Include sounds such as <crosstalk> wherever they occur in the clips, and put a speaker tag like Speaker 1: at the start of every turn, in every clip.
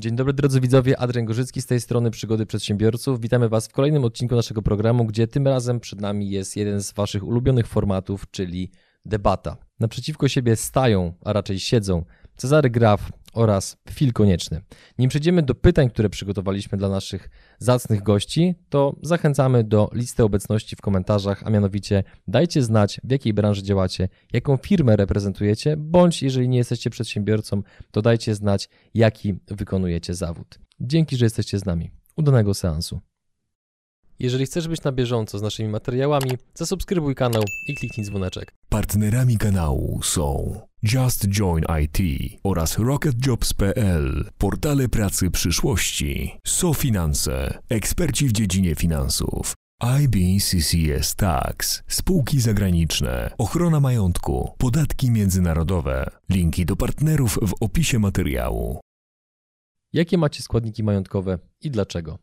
Speaker 1: Dzień dobry drodzy widzowie, Adrian Gorzycki z tej strony Przygody Przedsiębiorców. Witamy Was w kolejnym odcinku naszego programu, gdzie tym razem przed nami jest jeden z Waszych ulubionych formatów, czyli debata. Naprzeciwko siebie stają, a raczej siedzą Cezary Graf oraz Fil Konieczny. Nim przejdziemy do pytań, które przygotowaliśmy dla naszych zacnych gości, to zachęcamy do listy obecności w komentarzach, a mianowicie dajcie znać, w jakiej branży działacie, jaką firmę reprezentujecie, bądź jeżeli nie jesteście przedsiębiorcą, to dajcie znać, jaki wykonujecie zawód. Dzięki, że jesteście z nami. Udanego seansu. Jeżeli chcesz być na bieżąco z naszymi materiałami, zasubskrybuj kanał i kliknij dzwoneczek.
Speaker 2: Partnerami kanału są Just Join IT oraz RocketJobs.pl, portale pracy przyszłości, SoFinanse, eksperci w dziedzinie finansów, IBCCS Tax, spółki zagraniczne, ochrona majątku, podatki międzynarodowe. Linki do partnerów w opisie materiału.
Speaker 1: Jakie macie składniki majątkowe i dlaczego?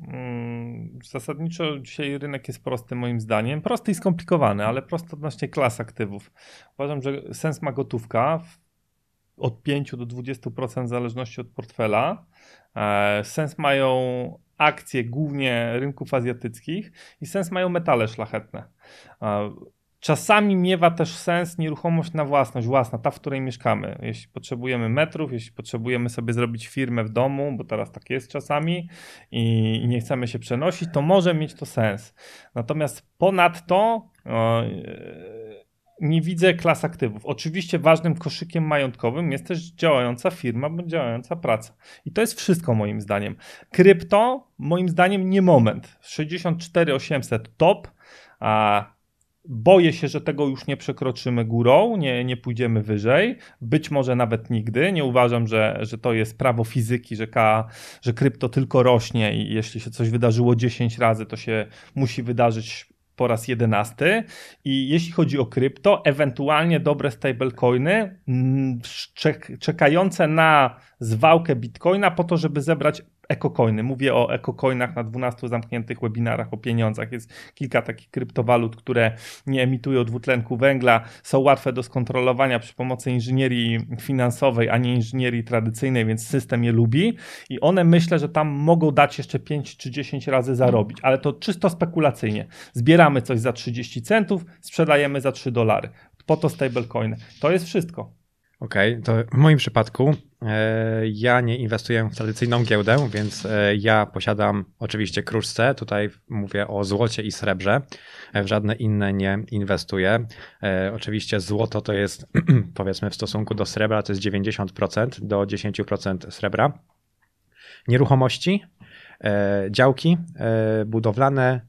Speaker 3: Mm, Zasadniczo dzisiaj rynek jest prosty moim zdaniem. Prosty i skomplikowany, ale prosty odnośnie klas aktywów. Uważam, że sens ma gotówka od 5 do 20% w zależności od portfela. E, Sens mają akcje głównie rynków azjatyckich i sens mają metale szlachetne. Czasami miewa też sens nieruchomość na własność, własna, ta, w której mieszkamy. Jeśli potrzebujemy metrów, jeśli potrzebujemy sobie zrobić firmę w domu, bo teraz tak jest czasami, i, nie chcemy się przenosić, to może mieć to sens. Natomiast ponadto e, nie widzę klas aktywów. Oczywiście ważnym koszykiem majątkowym jest też działająca firma bądź działająca praca. I to jest wszystko moim zdaniem. Krypto, moim zdaniem, nie moment. 64800 top, a Boję się, że tego już nie przekroczymy górą, nie, nie pójdziemy wyżej, być może nawet nigdy. Nie uważam, że, że to jest prawo fizyki, że, K, że krypto tylko rośnie i jeśli się coś wydarzyło 10 razy, to się musi wydarzyć po raz jedenasty. I jeśli chodzi o krypto, ewentualnie dobre stablecoiny, mm, czek, czekające na zwałkę bitcoina po to, żeby zebrać ekocoiny. Mówię o ekocoinach na 12 zamkniętych webinarach o pieniądzach. Jest kilka takich kryptowalut, które nie emitują dwutlenku węgla, są łatwe do skontrolowania przy pomocy inżynierii finansowej, a nie inżynierii tradycyjnej, więc system je lubi i one myślę, że tam mogą dać jeszcze 5 czy 10 razy zarobić, ale to czysto spekulacyjnie. Zbieramy coś za 30 centów, sprzedajemy za 3 dolary. Po to stablecoiny. To jest wszystko.
Speaker 4: Okej, to w moim przypadku e, ja nie inwestuję w tradycyjną giełdę, więc e, ja posiadam oczywiście kruszce, tutaj mówię o złocie i srebrze, e, w żadne inne nie inwestuję. Oczywiście złoto to jest <clears throat> powiedzmy w stosunku do srebra to jest 90% do 10% srebra. Nieruchomości, działki budowlane,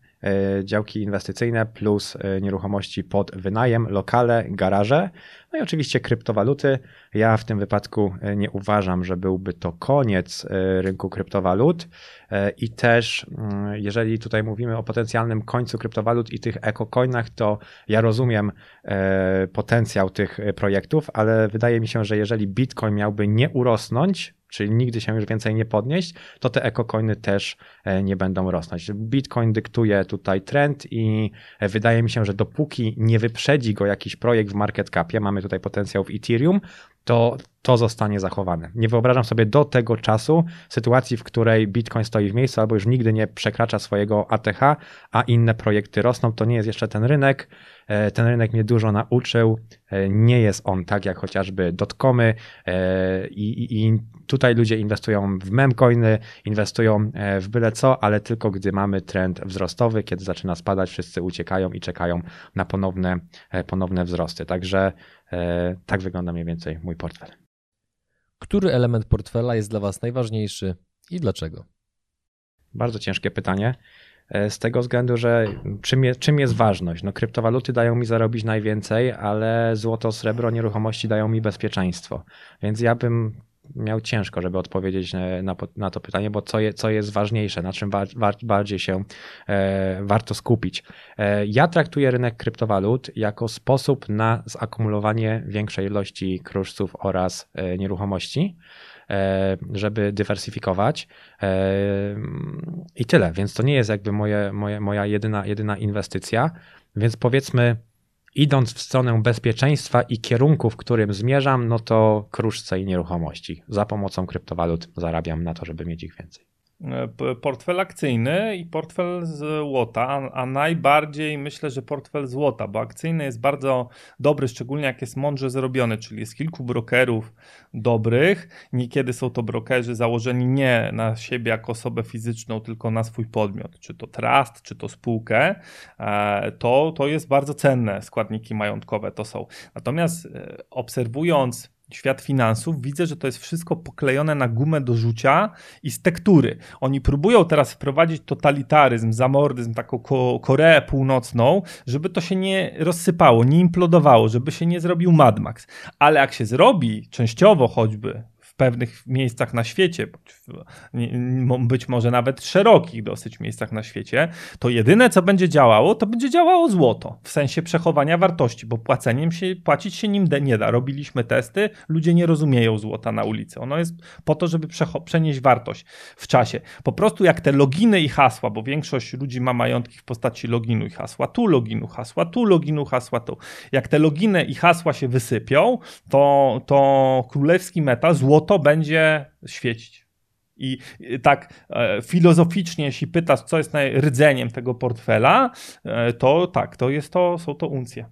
Speaker 4: działki inwestycyjne plus nieruchomości pod wynajem, lokale, garaże, no i oczywiście kryptowaluty. Ja w tym wypadku e, nie uważam, że byłby to koniec e, rynku kryptowalut E, i też mm, jeżeli tutaj mówimy o potencjalnym końcu kryptowalut i tych ekocoinach, to ja rozumiem potencjał tych projektów, ale wydaje mi się, że jeżeli Bitcoin miałby nie urosnąć, czyli nigdy się już więcej nie podnieść, to te ekocoiny też nie będą rosnąć. Bitcoin dyktuje tutaj trend i wydaje mi się, że dopóki nie wyprzedzi go jakiś projekt w market capie, mamy tutaj potencjał w Ethereum, to to zostanie zachowane. Nie wyobrażam sobie do tego czasu sytuacji, w której Bitcoin stoi w miejscu albo już nigdy nie przekracza swojego ATH, a inne projekty rosną. To nie jest jeszcze ten rynek. E, Ten rynek mnie dużo nauczył. E, Nie jest on tak jak chociażby dotcomy e, i, i, i tutaj ludzie inwestują w memcoiny, inwestują w byle co, ale tylko gdy mamy trend wzrostowy, kiedy zaczyna spadać, wszyscy uciekają i czekają na ponowne, ponowne wzrosty. Także tak wygląda mniej więcej mój portfel.
Speaker 1: Który element portfela jest dla Was najważniejszy i dlaczego?
Speaker 4: Bardzo ciężkie pytanie. e, Z tego względu, że czym, je, czym jest ważność? No, kryptowaluty dają mi zarobić najwięcej, ale złoto, srebro, nieruchomości dają mi bezpieczeństwo. Więc ja bym miał ciężko, żeby odpowiedzieć na, na to pytanie, bo co, je, co jest ważniejsze, na czym bardziej się e, warto skupić. E, ja traktuję rynek kryptowalut jako sposób na zakumulowanie większej ilości kruszców oraz e, nieruchomości e, żeby dywersyfikować. E, I tyle, więc to nie jest jakby moje, moje, moja jedyna, jedyna inwestycja. Więc powiedzmy, idąc w stronę bezpieczeństwa i kierunku, w którym zmierzam, no to kruszce i nieruchomości. Za pomocą kryptowalut zarabiam na to, żeby mieć ich więcej.
Speaker 3: E, portfel akcyjny i portfel złota, a najbardziej myślę, że portfel złota, bo akcyjny jest bardzo dobry, szczególnie jak jest mądrze zrobiony, czyli jest kilku brokerów dobrych. Niekiedy są to brokerzy założeni nie na siebie jako osobę fizyczną, tylko na swój podmiot, czy to trust, czy to spółkę. E, to, to jest bardzo cenne składniki majątkowe to są. Natomiast e, obserwując świat finansów, widzę, że to jest wszystko poklejone na gumę do rzucia i z tektury. Oni próbują teraz wprowadzić totalitaryzm, zamordyzm, taką Koreę Północną, żeby to się nie rozsypało, nie implodowało, żeby się nie zrobił Mad Max. Ale jak się zrobi, częściowo choćby, pewnych miejscach na świecie, być może nawet szerokich dosyć miejscach na świecie, to jedyne co będzie działało, to będzie działało złoto w sensie przechowania wartości, bo płaceniem się, płacić się nim nie da. Robiliśmy testy, ludzie nie rozumieją złota na ulicy. Ono jest po to, żeby przenieść wartość w czasie. Po prostu jak te loginy i hasła, bo większość ludzi ma majątki w postaci loginu i hasła, tu loginu, hasła, tu loginu, hasła, tu. Jak te loginy i hasła się wysypią, to, to królewski metal, złoto to będzie świecić. I tak e, filozoficznie, jeśli pytasz, co jest rdzeniem tego portfela, e, to tak, to jest to, są to uncje.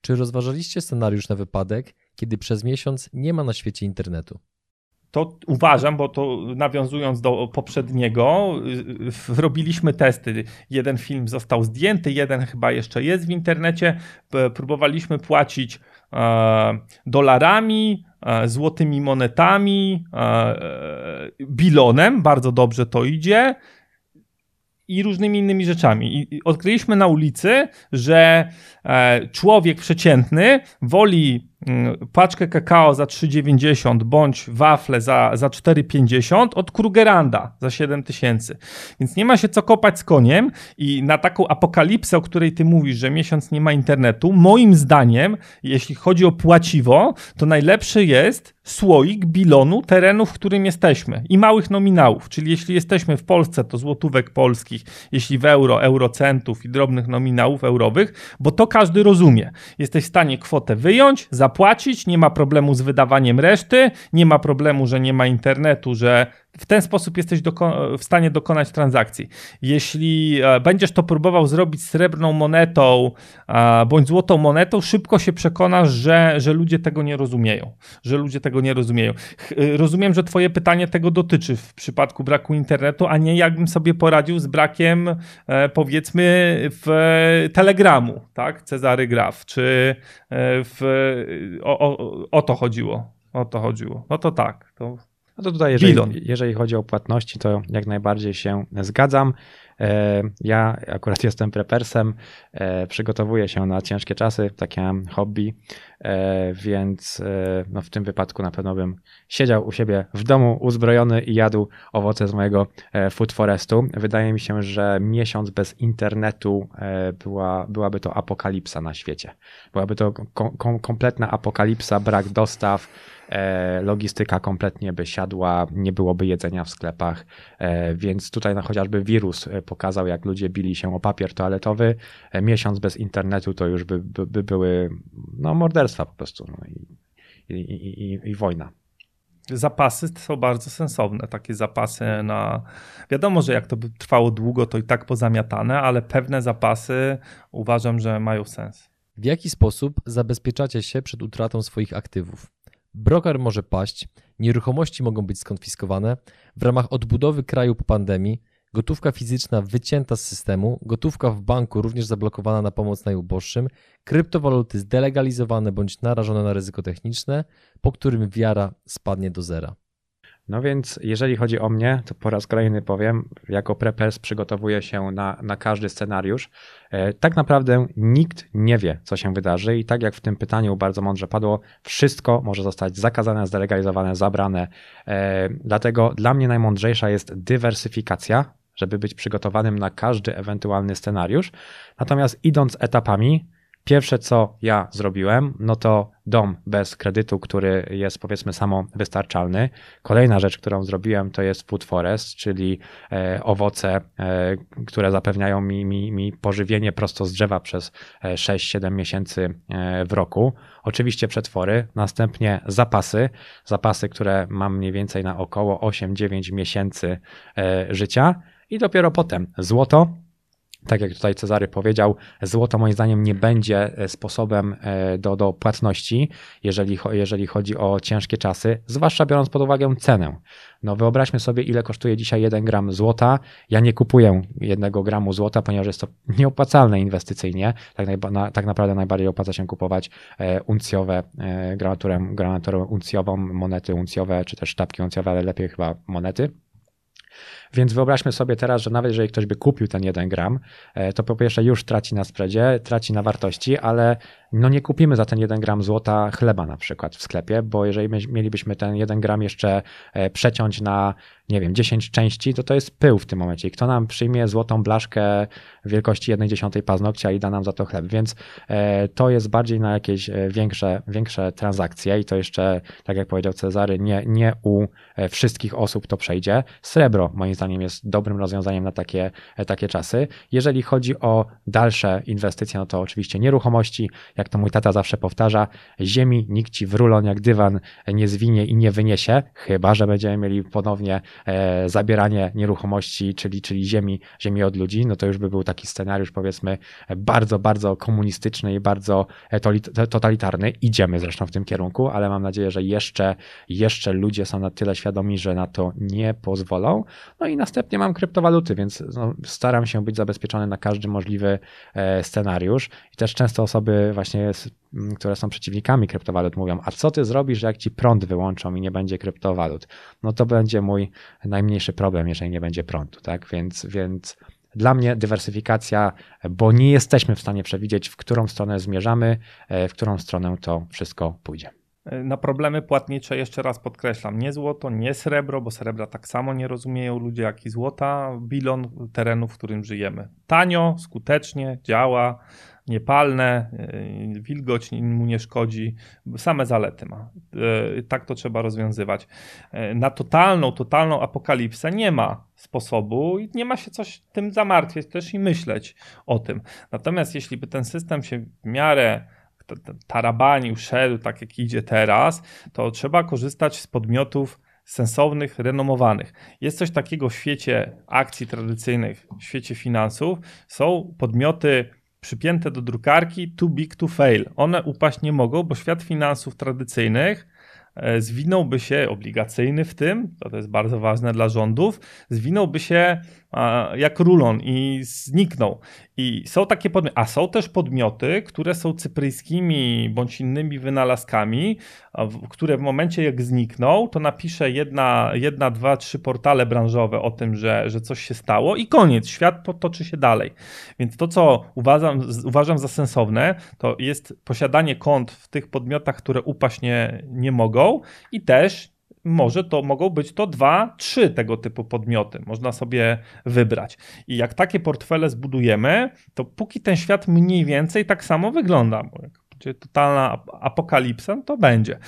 Speaker 1: Czy rozważaliście scenariusz na wypadek, kiedy przez miesiąc nie ma na świecie internetu?
Speaker 3: To uważam, bo to nawiązując do poprzedniego, robiliśmy testy. Jeden film został zdjęty, jeden chyba jeszcze jest w internecie. Próbowaliśmy płacić e, dolarami, złotymi monetami, e, e, bilonem, bardzo dobrze to idzie i różnymi innymi rzeczami. I odkryliśmy na ulicy, że człowiek przeciętny woli paczkę kakao za 3,90 bądź wafle za, za 4,50 od Krugeranda za 7000. Więc nie ma się co kopać z koniem i na taką apokalipsę, o której ty mówisz, że miesiąc nie ma internetu, moim zdaniem, jeśli chodzi o płaciwo, to najlepszy jest słoik bilonu terenu, w którym jesteśmy i małych nominałów, czyli jeśli jesteśmy w Polsce, to złotówek polskich, jeśli w euro, eurocentów i drobnych nominałów eurowych, bo to każdy rozumie. Jesteś w stanie kwotę wyjąć, zapłacić zapłacić, nie ma problemu z wydawaniem reszty, nie ma problemu, że nie ma internetu, że w ten sposób jesteś w stanie dokonać transakcji. Jeśli e, będziesz to próbował zrobić srebrną monetą bądź złotą monetą, szybko się przekonasz, że, że ludzie tego nie rozumieją. Że ludzie tego nie rozumieją. E, rozumiem, że Twoje pytanie tego dotyczy w przypadku braku internetu, a nie jakbym sobie poradził z brakiem, e, powiedzmy, w Telegramu, tak? Cezary Graf, czy w, o, o, o to chodziło. O to chodziło. No to tak. To
Speaker 4: no to tutaj, jeżeli, jeżeli chodzi o płatności, to jak najbardziej się zgadzam. E, ja akurat <laughs> jestem prepersem, e, przygotowuję się na ciężkie czasy, takie hobby, e, więc no w tym wypadku na pewno bym siedział u siebie w domu uzbrojony i jadł owoce z mojego food forestu. Wydaje mi się, że miesiąc bez internetu była, byłaby to apokalipsa na świecie. Byłaby to kom kompletna apokalipsa, brak dostaw, logistyka kompletnie by siadła, nie byłoby jedzenia w sklepach, e, więc tutaj no, chociażby wirus e, pokazał, jak ludzie bili się o papier toaletowy. Miesiąc bez internetu to już by, by, by były no, morderstwa po prostu no, i, i, i, i wojna
Speaker 3: zapasy są bardzo sensowne. Takie zapasy na. Wiadomo, że jak to by trwało długo, to i tak pozamiatane, ale pewne zapasy uważam, że mają sens.
Speaker 1: W jaki sposób zabezpieczacie się przed utratą swoich aktywów? Broker może paść, nieruchomości mogą być skonfiskowane. W ramach odbudowy kraju po pandemii gotówka fizyczna wycięta z systemu, gotówka w banku również zablokowana na pomoc najuboższym, kryptowaluty zdelegalizowane bądź narażone na ryzyko techniczne, po którym wiara spadnie do zera.
Speaker 4: No więc jeżeli chodzi o mnie, to po raz kolejny powiem, jako preppers przygotowuję się na, na każdy scenariusz. E, tak naprawdę nikt nie wie, co się wydarzy i tak jak w tym pytaniu bardzo mądrze padło, wszystko może zostać zakazane, zdelegalizowane, zabrane. E, dlatego dla mnie najmądrzejsza jest dywersyfikacja, żeby być przygotowanym na każdy ewentualny scenariusz. Natomiast idąc etapami, Pierwsze, co ja zrobiłem, no to dom bez kredytu, który jest powiedzmy samowystarczalny. Kolejna rzecz, którą zrobiłem, to jest food forest, czyli e, owoce, e, które zapewniają mi, mi, mi pożywienie prosto z drzewa przez 6-7 miesięcy w roku. Oczywiście przetwory, następnie zapasy, zapasy, które mam mniej więcej na około 8-9 miesięcy życia i dopiero potem złoto, tak jak tutaj Cezary powiedział, złoto moim zdaniem nie będzie e, sposobem e, do, do płatności, jeżeli, jeżeli chodzi o ciężkie czasy, zwłaszcza biorąc pod uwagę cenę. No wyobraźmy sobie, ile kosztuje dzisiaj 1 gram złota. Ja nie kupuję jednego gramu złota, ponieważ jest to nieopłacalne inwestycyjnie. Tak, na, tak naprawdę najbardziej opłaca się kupować e, uncjowe, granaturę, granaturę uncjową, monety uncjowe, czy też sztabki uncjowe, ale lepiej chyba monety. Więc wyobraźmy sobie teraz, że nawet jeżeli ktoś by kupił ten 1 gram, e, to po pierwsze już traci na spreadzie, traci na wartości, ale no nie kupimy za ten 1 gram złota chleba na przykład w sklepie, bo jeżeli mielibyśmy ten 1 gram jeszcze e, przeciąć na, nie wiem, 10 części, to to jest pył w tym momencie. I kto nam przyjmie złotą blaszkę wielkości 1 dziesiątej paznokcia i da nam za to chleb? Więc e, to jest bardziej na jakieś większe, większe transakcje i to jeszcze, tak jak powiedział Cezary, nie, nie u wszystkich osób to przejdzie. Srebro, moim zdaniem, jest dobrym rozwiązaniem na takie, e, takie czasy. Jeżeli chodzi o dalsze inwestycje, no to oczywiście nieruchomości, to mój tata zawsze powtarza, ziemi nikt ci w rulon jak dywan nie zwinie i nie wyniesie, chyba że będziemy mieli ponownie e, zabieranie nieruchomości, czyli, czyli ziemi, ziemi od ludzi, no to już by był taki scenariusz powiedzmy bardzo, bardzo komunistyczny i bardzo totalitarny. Idziemy zresztą w tym kierunku, ale mam nadzieję, że jeszcze, jeszcze ludzie są na tyle świadomi, że na to nie pozwolą. No i i następnie mam kryptowaluty, więc no, staram się być zabezpieczony na każdy możliwy e, scenariusz. I też często osoby właśnie, które są przeciwnikami kryptowalut mówią, a co ty zrobisz, jak ci prąd wyłączą i nie będzie kryptowalut? No to będzie mój najmniejszy problem, jeżeli nie będzie prądu, tak? Więc, więc dla mnie dywersyfikacja, bo nie jesteśmy w stanie przewidzieć, w którą stronę zmierzamy, e, w którą stronę to wszystko pójdzie.
Speaker 3: Na problemy płatnicze jeszcze raz podkreślam, nie złoto, nie srebro, bo srebra tak samo nie rozumieją ludzie jak i złota, bilon terenu, w którym żyjemy. Tanio, skutecznie, działa, niepalne, yy, wilgoć mu nie szkodzi, same zalety ma. Yy, tak to trzeba rozwiązywać. Yy, na totalną, totalną apokalipsę nie ma sposobu i nie ma się coś tym zamartwiać też i myśleć o tym. Natomiast jeśli by ten system się w miarę tarabanił, szedł tak jak idzie teraz, to trzeba korzystać z podmiotów sensownych, renomowanych. Jest coś takiego w świecie akcji tradycyjnych, w świecie finansów. Są podmioty przypięte do drukarki too big to fail. One upaść nie mogą, bo świat finansów tradycyjnych e, zwinąłby się, obligacyjny w tym, to jest bardzo ważne dla rządów, zwinąłby się jak rulon i zniknął. I są takie podmioty, a są też podmioty, które są cypryjskimi bądź innymi wynalazkami, które w momencie jak znikną, to napisze jedna, jedna dwa, trzy portale branżowe o tym, że, że coś się stało i koniec, świat potoczy się dalej. Więc to, co uważam, uważam za sensowne, to jest posiadanie kont w tych podmiotach, które upaść nie, nie mogą i też może to mogą być to dwa, trzy tego typu podmioty. Można sobie wybrać. I jak takie portfele zbudujemy, to póki ten świat mniej więcej tak samo wygląda, bo jak będzie totalna apokalipsa, to będzie.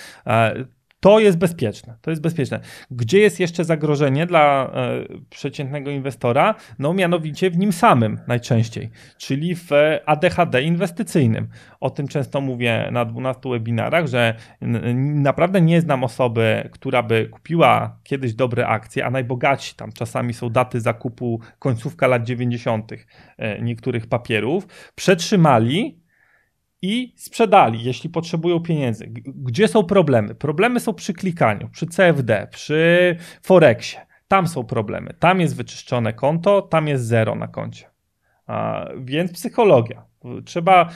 Speaker 3: To jest bezpieczne. To jest bezpieczne. Gdzie jest jeszcze zagrożenie dla e, przeciętnego inwestora? No mianowicie w nim samym najczęściej, czyli w ADHD inwestycyjnym. O tym często mówię na 12 webinarach, że naprawdę nie znam osoby, która by kupiła kiedyś dobre akcje, a najbogatsi tam czasami są daty zakupu końcówka lat 90. E, niektórych papierów, przetrzymali i sprzedali, jeśli potrzebują pieniędzy. Gdzie są problemy? Problemy są przy klikaniu, przy CFD, przy Forexie. Tam są problemy. Tam jest wyczyszczone konto, tam jest zero na koncie. A, więc psychologia. Trzeba,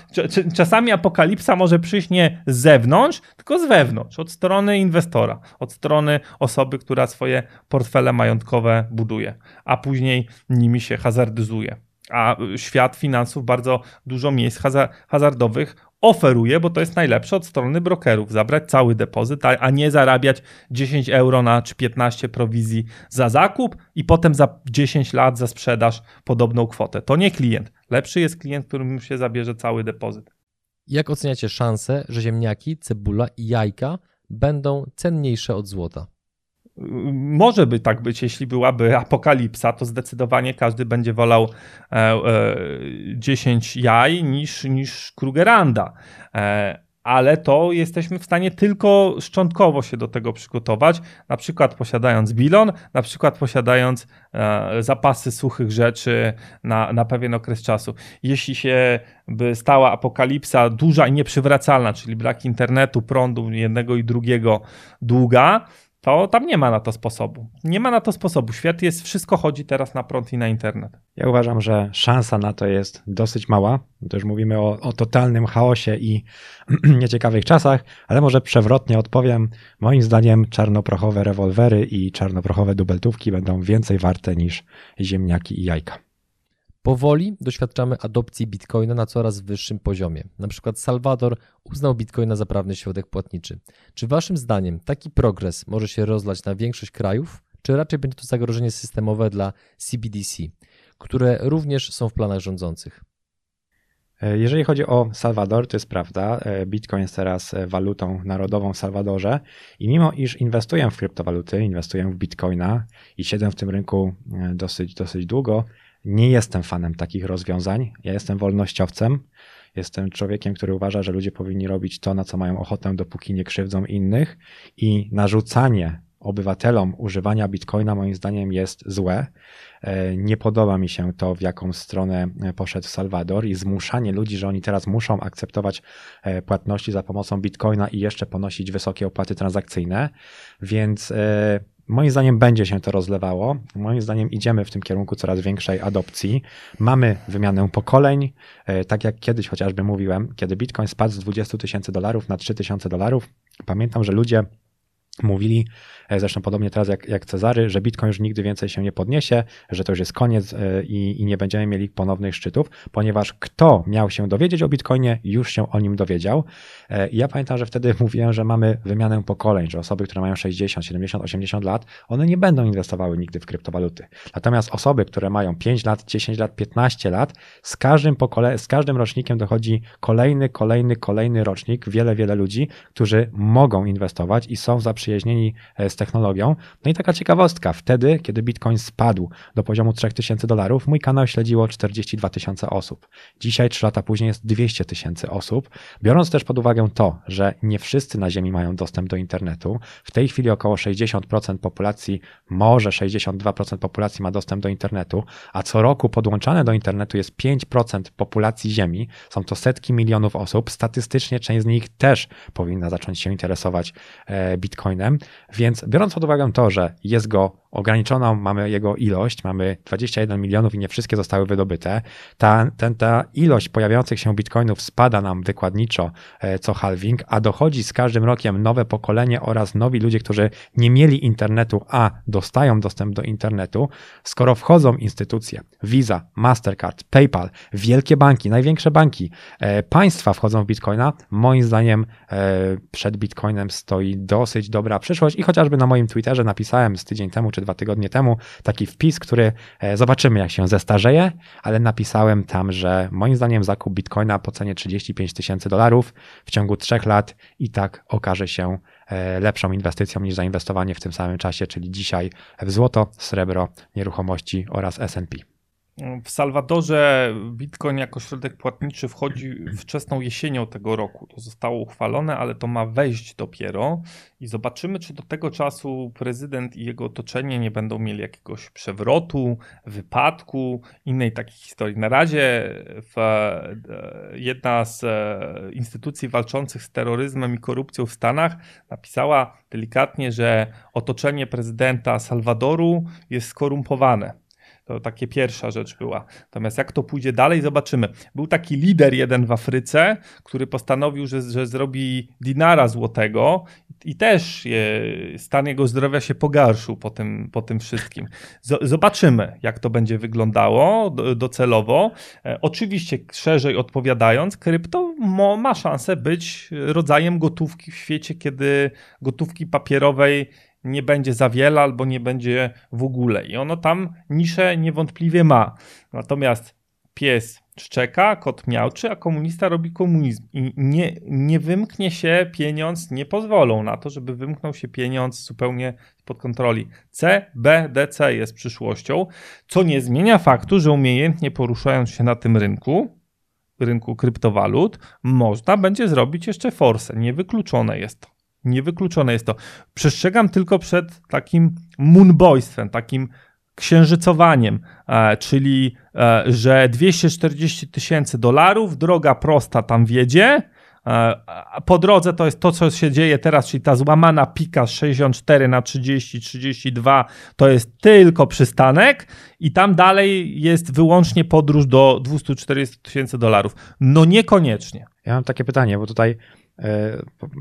Speaker 3: czasami apokalipsa może przyjść nie z zewnątrz, tylko z wewnątrz, od strony inwestora, od strony osoby, która swoje portfele majątkowe buduje, a później nimi się hazardyzuje a świat finansów bardzo dużo miejsc hazardowych oferuje, bo to jest najlepsze od strony brokerów. Zabrać cały depozyt, a nie zarabiać 10 euro na czy 15 prowizji za zakup i potem za 10 lat za sprzedaż podobną kwotę. To nie klient. Lepszy jest klient, którym się zabierze cały depozyt.
Speaker 1: Jak oceniacie szansę, że ziemniaki, cebula i jajka będą cenniejsze od złota?
Speaker 3: Może by tak być, jeśli byłaby apokalipsa, to zdecydowanie każdy będzie wolał e, e, 10 jaj niż, niż Krugeranda. E, ale to jesteśmy w stanie tylko szczątkowo się do tego przygotować, na przykład posiadając bilon, na przykład posiadając e, zapasy suchych rzeczy na, na pewien okres czasu. Jeśli się by stała apokalipsa duża i nieprzywracalna, czyli brak internetu, prądu jednego i drugiego długa, to tam nie ma na to sposobu. Nie ma na to sposobu. Świat jest, wszystko chodzi teraz na prąd i na internet.
Speaker 4: Ja uważam, że szansa na to jest dosyć mała. To już mówimy o, o totalnym chaosie i <clears throat> nieciekawych czasach, ale może przewrotnie odpowiem. Moim zdaniem czarnoprochowe rewolwery i czarnoprochowe dubeltówki będą więcej warte niż ziemniaki i jajka.
Speaker 1: Powoli doświadczamy adopcji bitcoina na coraz wyższym poziomie. Na przykład Salwador uznał bitcoina za prawny środek płatniczy. Czy waszym zdaniem taki progres może się rozlać na większość krajów, czy raczej będzie to zagrożenie systemowe dla CBDC, które również są w planach rządzących?
Speaker 4: E, jeżeli chodzi o Salwador, to jest prawda. E, Bitcoin jest teraz e, walutą narodową w Salwadorze i mimo iż inwestuję w kryptowaluty, inwestuję w Bitcoina i siedzę w tym rynku dosyć, dosyć długo, nie jestem fanem takich rozwiązań. Ja jestem wolnościowcem. Jestem człowiekiem, który uważa, że ludzie powinni robić to, na co mają ochotę, dopóki nie krzywdzą innych. I narzucanie obywatelom używania bitcoina, moim zdaniem, jest złe. E, nie podoba mi się to, w jaką stronę poszedł Salwador i zmuszanie ludzi, że oni teraz muszą akceptować e, płatności za pomocą bitcoina i jeszcze ponosić wysokie opłaty transakcyjne. Więc e, Moim zdaniem będzie się to rozlewało. Moim zdaniem idziemy w tym kierunku coraz większej adopcji. Mamy wymianę pokoleń, e, tak jak kiedyś chociażby mówiłem, kiedy Bitcoin spadł z 20 tysięcy dolarów na 3 tysiące dolarów. Pamiętam, że ludzie mówili, e, zresztą podobnie teraz jak, jak Cezary, że Bitcoin już nigdy więcej się nie podniesie, że to już jest koniec e, i, i, nie będziemy mieli ponownych szczytów, ponieważ kto miał się dowiedzieć o Bitcoinie, już się o nim dowiedział. E, ja pamiętam, że wtedy <laughs> mówiłem, że mamy wymianę pokoleń, że osoby, które mają 60, 70, 80 lat, one nie będą inwestowały nigdy w kryptowaluty. Natomiast osoby, które mają 5 lat, 10 lat, 15 lat, z każdym, pokole- z każdym rocznikiem dochodzi kolejny, kolejny, kolejny rocznik, wiele, wiele ludzi, którzy mogą inwestować i są zaprzyjaźnieni e, z technologią. No i taka ciekawostka, wtedy, kiedy Bitcoin spadł do poziomu 3000 dolarów, mój kanał śledziło 42 tysiące osób. Dzisiaj, 3 lata później, jest 200 tysięcy osób. Biorąc też pod uwagę to, że nie wszyscy na Ziemi mają dostęp do internetu. W tej chwili około 60% populacji, może 62% populacji ma dostęp do internetu, a co roku podłączane do internetu jest 5% populacji Ziemi. Są to setki milionów osób. Statystycznie część z nich też powinna zacząć się interesować e, Bitcoinem. Więc biorąc pod uwagę to, że jest go ograniczoną mamy jego ilość, mamy 21 milionów i nie wszystkie zostały wydobyte. Ta, ten, ta ilość pojawiających się bitcoinów spada nam wykładniczo e, co halving, a dochodzi z każdym rokiem nowe pokolenie oraz nowi ludzie, którzy nie mieli internetu, a dostają dostęp do internetu. Skoro wchodzą instytucje, Visa, Mastercard, PayPal, wielkie banki, największe banki, e, państwa wchodzą w bitcoina, moim zdaniem e, przed bitcoinem stoi dosyć dobra przyszłość i chociażby na moim Twitterze napisałem z tydzień temu, czy dwa tygodnie temu taki wpis, który e, zobaczymy, jak się zestarzeje, ale napisałem tam, że moim zdaniem zakup bitcoina po cenie 35 tysięcy dolarów w ciągu trzech lat i tak okaże się e, lepszą inwestycją niż zainwestowanie w tym samym czasie, czyli dzisiaj w złoto, srebro, nieruchomości oraz SP.
Speaker 3: W Salwadorze Bitcoin jako środek płatniczy wchodzi wczesną jesienią tego roku. To zostało uchwalone, ale to ma wejść dopiero i zobaczymy, czy do tego czasu prezydent i jego otoczenie nie będą mieli jakiegoś przewrotu, wypadku, innej takiej historii. Na razie w, e, jedna z e, instytucji walczących z terroryzmem i korupcją w Stanach napisała delikatnie, że otoczenie prezydenta Salwadoru jest skorumpowane to takie pierwsza rzecz była. Natomiast jak to pójdzie dalej, zobaczymy. Był taki lider jeden w Afryce, który postanowił, że, że zrobi dinara złotego i też je, stan jego zdrowia się pogarszył po tym, po tym wszystkim. Zobaczymy, jak to będzie wyglądało do, docelowo. E, oczywiście, szerzej odpowiadając, krypto ma szansę być rodzajem gotówki w świecie, kiedy gotówki papierowej nie będzie za wiele albo nie będzie w ogóle. I ono tam niszę niewątpliwie ma. Natomiast pies szczeka, kot miałczy, a komunista robi komunizm. I nie, nie wymknie się pieniądz, nie pozwolą na to, żeby wymknął się pieniądz zupełnie spod kontroli. C, B, D, C jest przyszłością, co nie zmienia faktu, że umiejętnie poruszając się na tym rynku, rynku kryptowalut, można będzie zrobić jeszcze forsę. Niewykluczone jest to. Niewykluczone jest to. Przestrzegam tylko przed takim moonboystwem, takim księżycowaniem, e, czyli e, że 240 tysięcy dolarów, droga prosta tam wiedzie. E, po drodze to jest to, co się dzieje teraz, czyli ta złamana pika z 64 na 30, 32 to jest tylko przystanek i tam dalej jest wyłącznie podróż do 240 tysięcy dolarów. No niekoniecznie.
Speaker 4: Ja mam takie pytanie, bo tutaj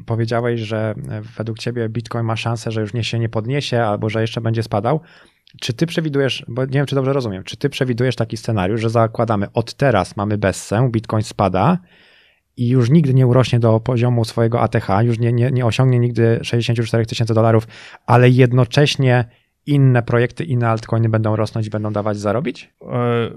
Speaker 4: powiedziałeś, że według ciebie Bitcoin ma szansę, że już nie się nie podniesie albo że jeszcze będzie spadał. Czy ty przewidujesz, bo nie wiem, czy dobrze rozumiem, czy ty przewidujesz taki scenariusz, że zakładamy od teraz mamy bessę, Bitcoin spada i już nigdy nie urośnie do poziomu swojego ATH, już nie, nie, nie osiągnie nigdy 64 tysięcy dolarów, ale jednocześnie inne projekty, inne altcoiny będą rosnąć i będą dawać zarobić? E,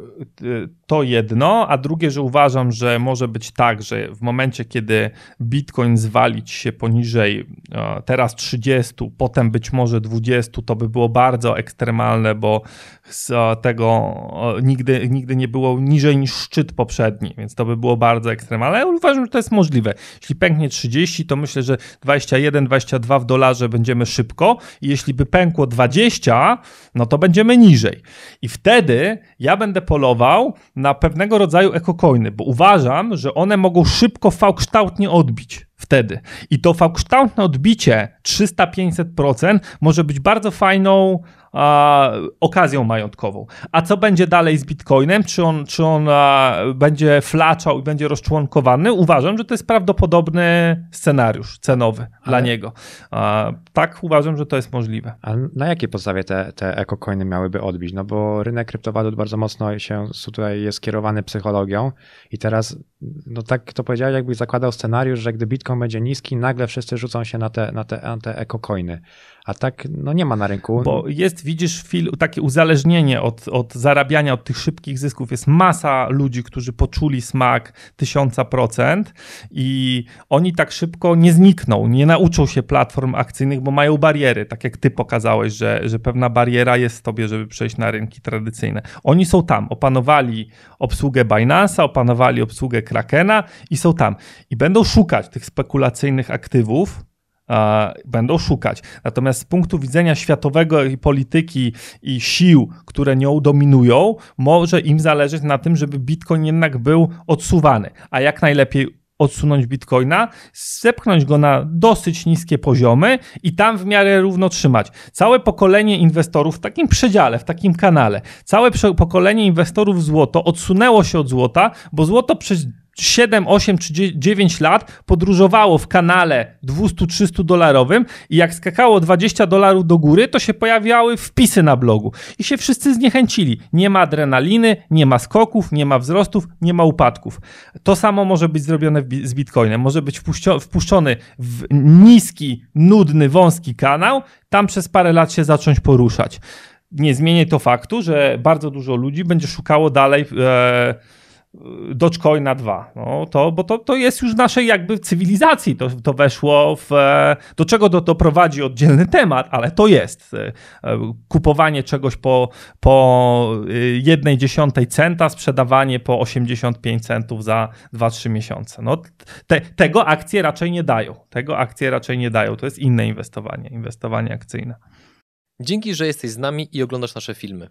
Speaker 3: to jedno, a drugie, że uważam, że może być tak, że w momencie, kiedy Bitcoin zwalić się poniżej e, teraz 30, potem być może 20, to by było bardzo ekstremalne, bo z tego nigdy, nigdy nie było niżej niż szczyt poprzedni, więc to by było bardzo ekstremalne. Ale uważam, że to jest możliwe. Jeśli pęknie 30, to myślę, że 21, 22 w dolarze będziemy szybko i jeśli by pękło 20, no to będziemy niżej. I wtedy ja będę polował na pewnego rodzaju ekocoiny, bo uważam, że one mogą szybko V-kształtnie odbić wtedy. I to V-kształtne odbicie 300-500% może być bardzo fajną a, okazją majątkową. A co będzie dalej z Bitcoinem? Czy on, czy on a, będzie flaczał i będzie rozczłonkowany? Uważam, że to jest prawdopodobny scenariusz cenowy Ale... dla niego. A, tak, uważam, że to jest możliwe.
Speaker 4: A na jakiej podstawie te, te ekocoiny miałyby odbić? No bo rynek kryptowalut bardzo mocno się tutaj jest kierowany psychologią i teraz, no tak to powiedziałeś, jakbyś zakładał scenariusz, że gdy Bitcoin będzie niski, nagle wszyscy rzucą się na te, na te, na te ekocoiny a tak no nie ma na rynku.
Speaker 3: Bo jest, widzisz, takie uzależnienie od, od zarabiania, od tych szybkich zysków. Jest masa ludzi, którzy poczuli smak tysiąca procent i oni tak szybko nie znikną, nie nauczą się platform akcyjnych, bo mają bariery, tak jak ty pokazałeś, że, że pewna bariera jest w tobie, żeby przejść na rynki tradycyjne. Oni są tam, opanowali obsługę Binance'a, opanowali obsługę Krakena i są tam. I będą szukać tych spekulacyjnych aktywów, będą szukać. Natomiast z punktu widzenia światowego i polityki i sił, które nią dominują, może im zależeć na tym, żeby Bitcoin jednak był odsuwany. A jak najlepiej odsunąć bitcoina, zepchnąć go na dosyć niskie poziomy i tam w miarę równo trzymać. Całe pokolenie inwestorów w takim przedziale, w takim kanale, całe pokolenie inwestorów w złoto odsunęło się od złota, bo złoto przez 7, 8 czy 9 lat podróżowało w kanale 200-300 dolarowym i jak skakało 20 dolarów do góry, to się pojawiały wpisy na blogu i się wszyscy zniechęcili. Nie ma adrenaliny, nie ma skoków, nie ma wzrostów, nie ma upadków. To samo może być zrobione z Bitcoinem. Może być wpuszczony w niski, nudny, wąski kanał, tam przez parę lat się zacząć poruszać. Nie zmieni to faktu, że bardzo dużo ludzi będzie szukało dalej e, Dogecoina 2. No, to, bo to, to jest już naszej jakby cywilizacji. To, to weszło w. E, do czego to doprowadzi oddzielny temat, ale to jest. E, kupowanie czegoś po, po e, jednej dziesiątej centa, sprzedawanie po 85 centów za 2-3 miesiące. No, te, tego akcje raczej nie dają. Tego akcje raczej nie dają. To jest inne inwestowanie, inwestowanie akcyjne.
Speaker 1: Dzięki, że jesteś z nami i oglądasz nasze filmy.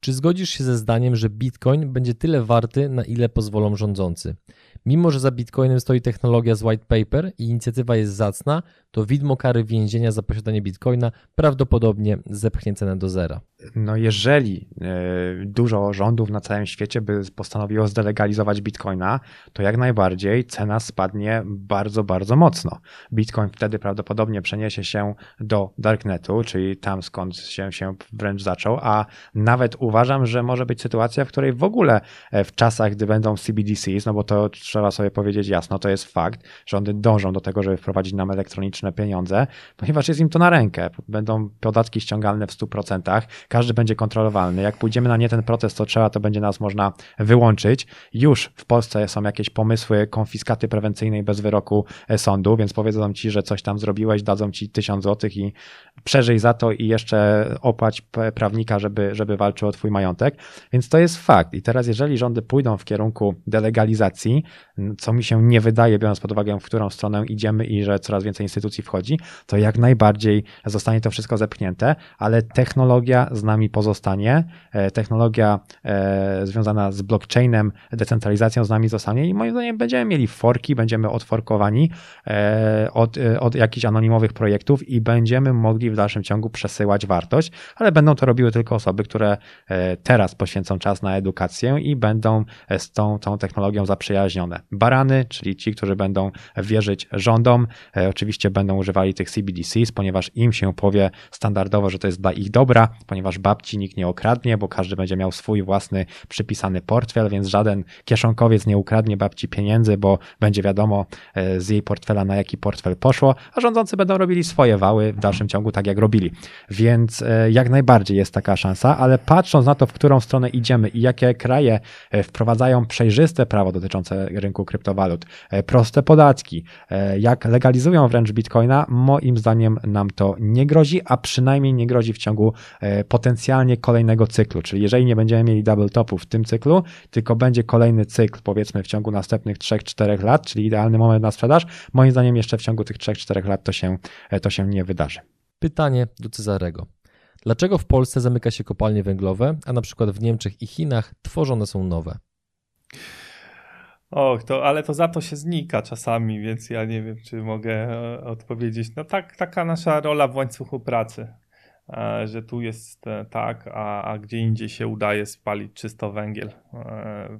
Speaker 1: Czy zgodzisz się ze zdaniem, że Bitcoin będzie tyle warty, na ile pozwolą rządzący? Mimo, że za Bitcoinem stoi technologia z white paper i inicjatywa jest zacna, to widmo kary więzienia za posiadanie Bitcoina prawdopodobnie zepchnie cenę do zera.
Speaker 4: No jeżeli y, dużo rządów na całym świecie by postanowiło zdelegalizować bitcoina, to jak najbardziej cena spadnie bardzo, bardzo mocno. Bitcoin wtedy prawdopodobnie przeniesie się do darknetu, czyli tam skąd się, się wręcz zaczął, a nawet uważam, że może być sytuacja, w której w ogóle e, w czasach, gdy będą CBDCs, no bo to trzeba sobie powiedzieć jasno, to jest fakt, one dążą do tego, żeby wprowadzić nam elektroniczne pieniądze, ponieważ jest im to na rękę. Będą podatki ściągalne w 100%, każdy będzie kontrolowalny. Jak pójdziemy na nie ten proces, to trzeba, to będzie nas można wyłączyć. Już w Polsce są jakieś pomysły konfiskaty prewencyjnej bez wyroku e, sądu, więc powiedzą ci, że coś tam zrobiłeś, dadzą ci tysiąc złotych i przeżyj za to i jeszcze opłać prawnika, żeby, żeby walczył o twój majątek. Więc to jest fakt. I teraz, jeżeli rządy pójdą w kierunku delegalizacji, co mi się nie wydaje, biorąc pod uwagę, w którą stronę idziemy i że coraz więcej instytucji wchodzi, to jak najbardziej zostanie to wszystko zepchnięte, ale technologia z nami pozostanie, e, technologia e, związana z blockchainem, decentralizacją z nami zostanie i moim zdaniem będziemy mieli forki, będziemy odforkowani e, od, od jakichś anonimowych projektów i będziemy mogli w dalszym ciągu przesyłać wartość, ale będą to robiły tylko osoby, które teraz poświęcą czas na edukację i będą z tą, tą technologią zaprzyjaźnione. Barany, czyli ci, którzy będą wierzyć rządom, oczywiście będą używali tych CBDCs, ponieważ im się powie standardowo, że to jest dla ich dobra, ponieważ babci nikt nie okradnie, bo każdy będzie miał swój własny przypisany portfel, więc żaden kieszonkowiec nie ukradnie babci pieniędzy, bo będzie wiadomo e, z jej portfela na jaki portfel poszło, a rządzący będą robili swoje wały w dalszym ciągu tak jak robili. Więc e, jak najbardziej jest taka szansa, ale patrząc na to, w którą stronę idziemy i jakie kraje e, wprowadzają przejrzyste prawo dotyczące rynku kryptowalut, proste podatki, jak legalizują wręcz bitcoina, moim zdaniem nam to nie grozi, a przynajmniej nie grozi w ciągu potencjalnie kolejnego cyklu. Czyli jeżeli nie będziemy mieli double topu w tym cyklu, tylko będzie kolejny cykl, powiedzmy w ciągu następnych 3-4 lat, czyli idealny moment na sprzedaż, moim zdaniem jeszcze w ciągu tych 3-4 lat to się, to się nie wydarzy.
Speaker 1: Pytanie do Cezarego. Dlaczego w Polsce zamyka się kopalnie węglowe, a na przykład w Niemczech i Chinach tworzone są nowe?
Speaker 3: Och, to, ale to za to się znika czasami, więc ja nie wiem, czy mogę e, odpowiedzieć. No tak, taka nasza rola w łańcuchu pracy. E, że tu jest e, tak, a, a gdzie indziej się udaje spalić czysto węgiel, e,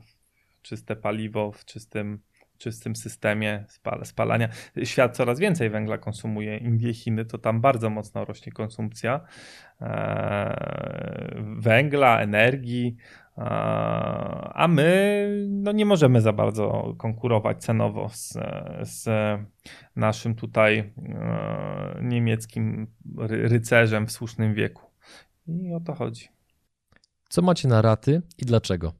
Speaker 3: czyste paliwo w czystym, czystym systemie spalania. Świat coraz więcej węgla konsumuje. Indie, Chiny to tam bardzo mocno rośnie konsumpcja węgla, energii, a my no, nie możemy za bardzo konkurować cenowo z, z naszym tutaj e, niemieckim rycerzem w słusznym wieku. I o to chodzi.
Speaker 1: Co macie na raty i dlaczego?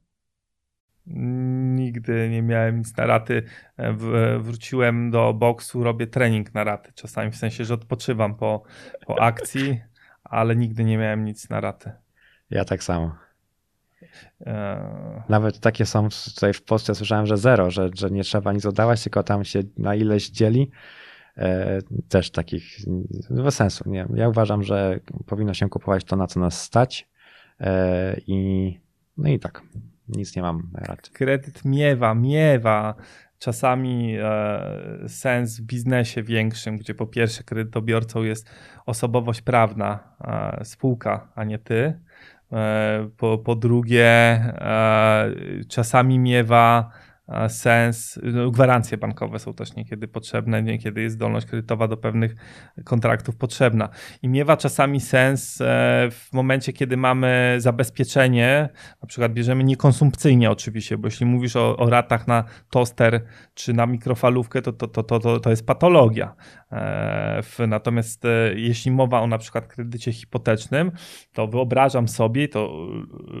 Speaker 3: Nigdy nie miałem nic na raty. W, wróciłem do boksu, robię trening na raty. Czasami w sensie, że odpoczywam po, po akcji, ale nigdy nie miałem nic na raty.
Speaker 4: Ja tak samo. E, Nawet takie są tutaj w Polsce, słyszałem, że zero, że, że nie trzeba nic oddawać, tylko tam się na ileś dzieli. E, też takich bez sensu. Nie. Ja uważam, że powinno się kupować to, na co nas stać. E, I no i tak, nic nie mam rad.
Speaker 3: Kredyt miewa, miewa czasami sens w biznesie większym, gdzie po pierwsze kredytobiorcą jest osobowość prawna, spółka, a nie ty E, po, po drugie, e, czasami miewa sens, no, gwarancje bankowe są też niekiedy potrzebne, niekiedy jest zdolność kredytowa do pewnych kontraktów potrzebna. I miewa czasami sens e, w momencie, kiedy mamy zabezpieczenie, na przykład bierzemy niekonsumpcyjnie oczywiście, bo jeśli mówisz o, o ratach na toster czy na mikrofalówkę, to, to, to, to, to jest patologia. E, natomiast e, jeśli mowa o na przykład kredycie hipotecznym, to wyobrażam sobie, to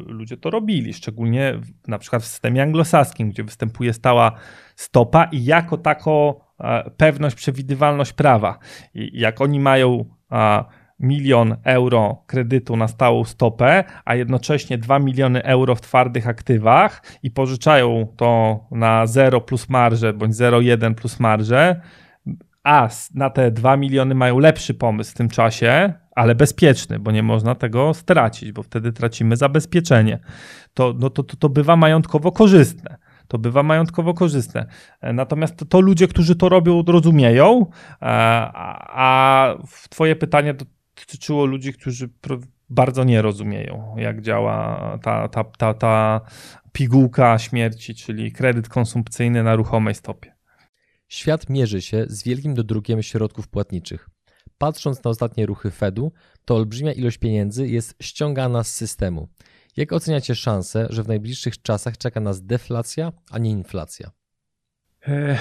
Speaker 3: ludzie to robili, szczególnie na przykład w systemie anglosaskim, gdzie występuje następuje stała stopa i jako taką e, pewność, przewidywalność prawa. I jak oni mają milion euro kredytu na stałą stopę, a jednocześnie 2 miliony euro w twardych aktywach i pożyczają to na 0 plus marże bądź 0,1 plus marże, a na te 2 miliony mają lepszy pomysł w tym czasie, ale bezpieczny, bo nie można tego stracić, bo wtedy tracimy zabezpieczenie. To, no to, to, to bywa majątkowo korzystne to bywa majątkowo korzystne. E, natomiast to, to ludzie, którzy to robią, rozumieją, e, a, a Twoje pytanie dotyczyło ludzi, którzy bardzo nie rozumieją, jak działa ta, ta, ta, ta pigułka śmierci, czyli kredyt konsumpcyjny na ruchomej stopie.
Speaker 1: Świat mierzy się z wielkim dodrukiem środków płatniczych. Patrząc na ostatnie ruchy Fedu, to olbrzymia ilość pieniędzy jest ściągana z systemu. Jak oceniacie szansę, że w najbliższych czasach czeka nas deflacja, a nie inflacja?
Speaker 4: E,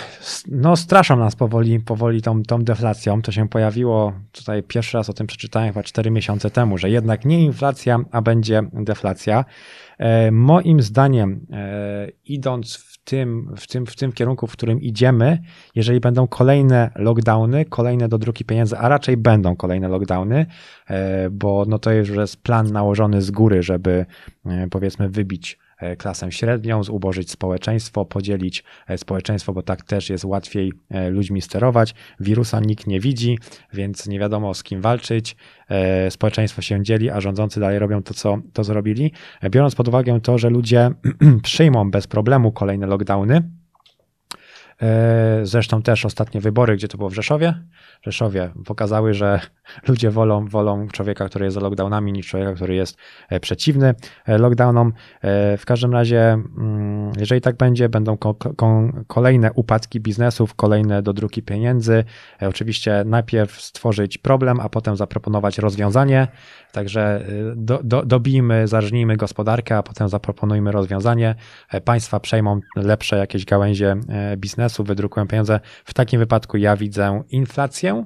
Speaker 4: no, straszą nas powoli, powoli tą, tą deflacją. To się pojawiło tutaj pierwszy raz o tym przeczytałem chyba 4 miesiące temu, że jednak nie inflacja, a będzie deflacja. E, moim zdaniem, e, idąc w tym, w, tym, w tym kierunku, w którym idziemy, jeżeli będą kolejne lockdowny, kolejne dodruki pieniędzy, a raczej będą kolejne lockdowny, bo no to już jest plan nałożony z góry, żeby powiedzmy wybić E, klasę średnią, zubożyć społeczeństwo, podzielić e, społeczeństwo, bo tak też jest łatwiej e, ludźmi sterować. Wirusa nikt nie widzi, więc nie wiadomo z kim walczyć. Społeczeństwo się dzieli, a rządzący dalej robią to, co to zrobili. Biorąc pod uwagę to, że ludzie <clears throat> przyjmą bez problemu kolejne lockdowny, Zresztą też ostatnie wybory, gdzie to było w Rzeszowie, Rzeszowie pokazały, że <laughs> ludzie wolą, wolą człowieka, który jest za lockdownami, niż człowieka, który jest e, przeciwny e, lockdownom. E, w każdym razie, mm, jeżeli tak będzie, będą kolejne upadki biznesów, kolejne dodruki pieniędzy. Oczywiście najpierw stworzyć problem, a potem zaproponować rozwiązanie. Także do, do, dobijmy, zarżnijmy gospodarkę, a potem zaproponujmy rozwiązanie. Państwa przejmą lepsze jakieś gałęzie biznesu, wydrukują pieniądze. W takim wypadku ja widzę inflację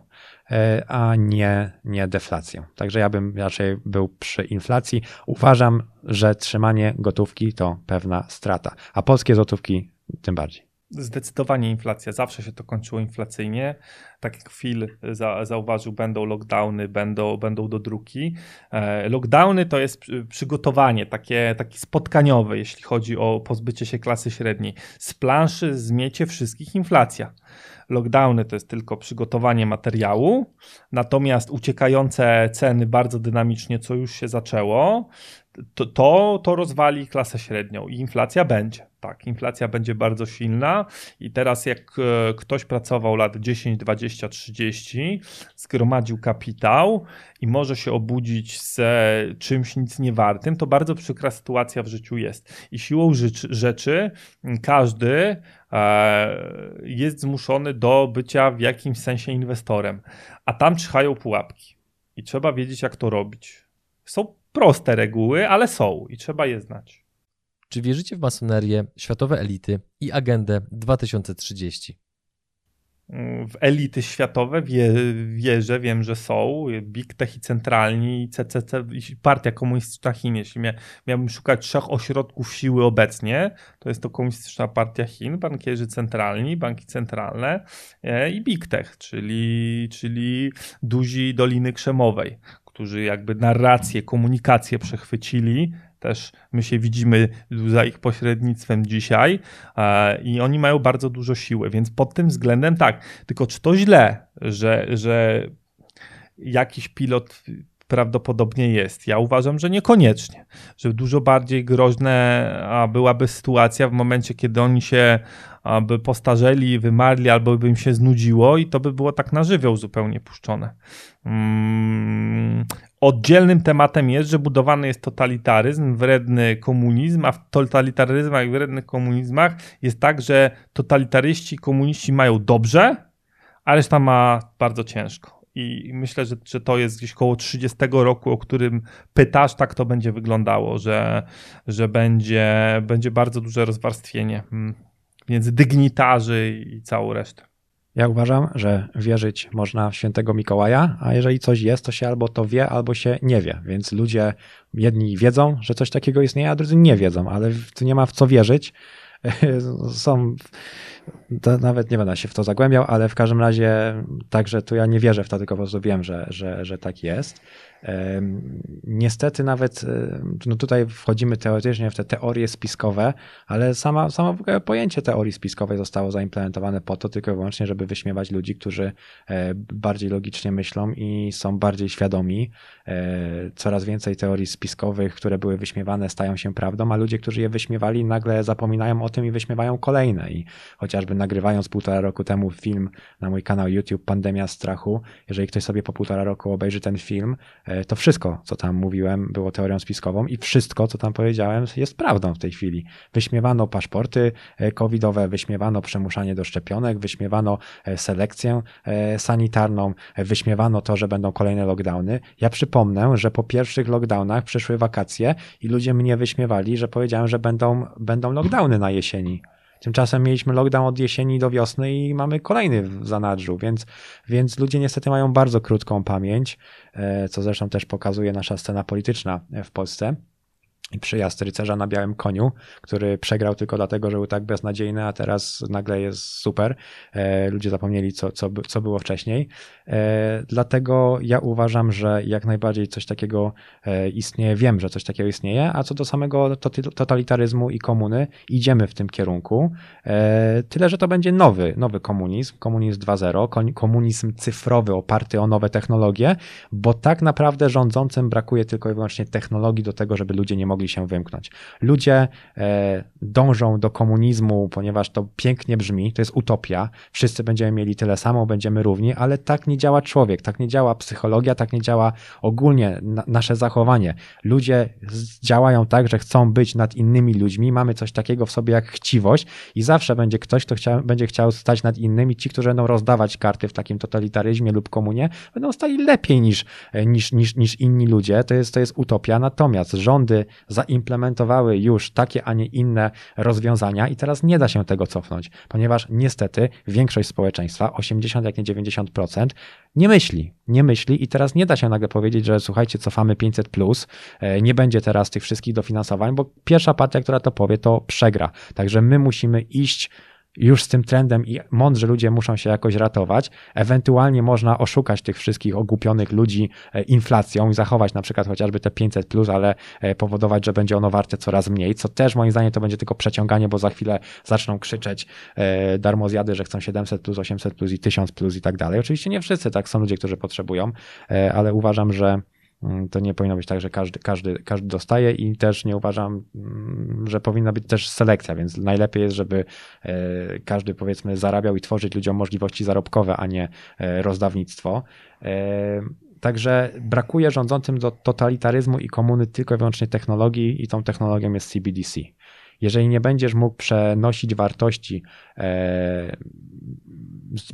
Speaker 4: E, a nie, nie deflację. Także ja bym raczej był przy inflacji. Uważam, że trzymanie gotówki to pewna strata, a polskie złotówki tym bardziej.
Speaker 3: Zdecydowanie inflacja. Zawsze się to kończyło inflacyjnie. Tak jak Phil za, zauważył, będą lockdowny, będą, będą dodruki. E, lockdowny to jest przygotowanie takie, takie spotkaniowe, jeśli chodzi o pozbycie się klasy średniej. Z planszy zmiecie wszystkich inflacja. Lockdowny to jest tylko przygotowanie materiału, natomiast uciekające ceny bardzo dynamicznie, co już się zaczęło, to, to, to rozwali klasę średnią i inflacja będzie. Tak, inflacja będzie bardzo silna i teraz jak e, ktoś pracował lat 10, 20, 30, zgromadził kapitał i może się obudzić z czymś nic niewartym, to bardzo przykra sytuacja w życiu jest. I siłą rzeczy, rzeczy każdy e, jest zmuszony do bycia w jakimś sensie inwestorem, a tam czyhają pułapki i trzeba wiedzieć jak to robić. Są proste reguły, ale są i trzeba je znać.
Speaker 1: Czy wierzycie w masonerię, światowe elity i agendę 2030?
Speaker 3: W elity światowe wie, wierzę, wiem, że są. Big Tech i centralni, CCC, Partia Komunistyczna Chin. Jeśli mia, miałbym szukać trzech ośrodków siły obecnie, to jest to Komunistyczna Partia Chin, bankierzy centralni, banki centralne e, i Big Tech, czyli, czyli duzi Doliny Krzemowej, którzy jakby narrację, komunikację przechwycili. Też my się widzimy za ich pośrednictwem dzisiaj e, i oni mają bardzo dużo siły, więc pod tym względem tak. Tylko czy to źle, że, że jakiś pilot prawdopodobnie jest. Ja uważam, że niekoniecznie, że dużo bardziej groźna byłaby sytuacja w momencie, kiedy oni się by postarzeli, wymarli, albo by im się znudziło i to by było tak na żywioł zupełnie puszczone. Hmm. Oddzielnym tematem jest, że budowany jest totalitaryzm, wredny komunizm, a w totalitaryzmach i wrednych komunizmach jest tak, że totalitaryści i komuniści mają dobrze, a reszta ma bardzo ciężko. I myślę, że, że to jest gdzieś koło 30 roku, o którym pytasz, tak to będzie wyglądało, że, że będzie, będzie bardzo duże rozwarstwienie hmm, między dygnitarzy i całą resztę.
Speaker 4: Ja uważam, że wierzyć można w świętego Mikołaja, a jeżeli coś jest, to się albo to wie, albo się nie wie. Więc ludzie jedni wiedzą, że coś takiego istnieje, a drudzy nie wiedzą, ale tu nie ma w co wierzyć. <laughs> Są nawet nie będę się w to zagłębiał, ale w każdym razie także tu ja nie wierzę w to, tylko po prostu wiem, że, że, że tak jest. Niestety nawet no tutaj wchodzimy teoretycznie w te teorie spiskowe, ale sama, ogóle pojęcie teorii spiskowej zostało zaimplementowane po to tylko i wyłącznie, żeby wyśmiewać ludzi, którzy e, bardziej logicznie myślą i są bardziej świadomi. E, coraz więcej teorii spiskowych, które były wyśmiewane, stają się prawdą, a ludzie, którzy je wyśmiewali, nagle zapominają o tym i wyśmiewają kolejne. I chociażby nagrywając półtora roku temu film na mój kanał YouTube Pandemia Strachu, jeżeli ktoś sobie po półtora roku obejrzy ten film, e, e, to wszystko, co tam mówiłem, było teorią spiskową i wszystko, co tam powiedziałem, jest prawdą w tej chwili. Wyśmiewano paszporty e, covidowe, wyśmiewano przemuszanie do szczepionek, wyśmiewano selekcję sanitarną, wyśmiewano to, że będą kolejne lockdowny. Ja przypomnę, że po pierwszych lockdownach przyszły wakacje i ludzie mnie wyśmiewali, że powiedziałem, że będą, będą lockdowny na jesieni. Tymczasem mieliśmy lockdown od jesieni do wiosny i mamy kolejny w zanadrzu, więc, więc ludzie niestety mają bardzo krótką pamięć, e, co zresztą też pokazuje nasza scena polityczna w Polsce i przyjazd rycerza na białym koniu, który przegrał tylko dlatego, że był tak beznadziejny, a teraz nagle jest super. E, ludzie zapomnieli, co, co, co było wcześniej. E, dlatego ja uważam, że jak najbardziej coś takiego e, istnieje. Wiem, że coś takiego istnieje, a co do samego totalitaryzmu i komuny, idziemy w tym kierunku. Tyle, że to będzie nowy, nowy komunizm, komunizm 2.0, komunizm cyfrowy oparty o nowe technologie, bo tak naprawdę rządzącym brakuje tylko i wyłącznie technologii do tego, żeby ludzie nie mogli się wymknąć. Ludzie e, dążą do komunizmu, ponieważ to pięknie brzmi, to jest utopia, wszyscy będziemy mieli tyle samo, będziemy równi, ale tak nie działa człowiek, tak nie działa psychologia, tak nie działa ogólnie na, nasze zachowanie. Ludzie działają tak, że chcą być nad innymi ludźmi, mamy coś takiego w sobie jak chciwość i zawsze będzie ktoś, kto chcia, będzie chciał stać nad innymi, ci, którzy będą rozdawać karty w takim totalitaryzmie lub komunie, będą stali lepiej niż, niż, niż, niż inni ludzie, to jest, to jest utopia, natomiast rządy zaimplementowały już takie, a nie inne rozwiązania i teraz nie da się tego cofnąć, ponieważ niestety większość społeczeństwa, 80 jak nie 90%, nie myśli, nie myśli i teraz nie da się nagle powiedzieć, że słuchajcie, cofamy 500 plus, e, nie będzie teraz tych wszystkich dofinansowań, bo pierwsza partia, która to powie, to przegra. Także my musimy iść już z tym trendem i mądrzy ludzie muszą się jakoś ratować. Ewentualnie można oszukać tych wszystkich ogłupionych ludzi e, inflacją i zachować na przykład chociażby te 500 plus, ale e, powodować, że będzie ono warte coraz mniej, co też moim zdaniem to będzie tylko przeciąganie, bo za chwilę zaczną krzyczeć e, darmozjady, że chcą 700 plus, 800 plus i 1000 plus i tak dalej. Oczywiście nie wszyscy, tak, są ludzie, którzy potrzebują, ale uważam, że to nie powinno być tak, że każdy, każdy, każdy dostaje i też nie uważam, mm, że powinna być też selekcja, więc najlepiej jest, żeby e, każdy powiedzmy zarabiał i tworzyć ludziom możliwości zarobkowe, a nie e, rozdawnictwo. E, także brakuje rządzącym do totalitaryzmu i komuny tylko i wyłącznie technologii i tą technologią jest CBDC. Jeżeli nie będziesz mógł przenosić wartości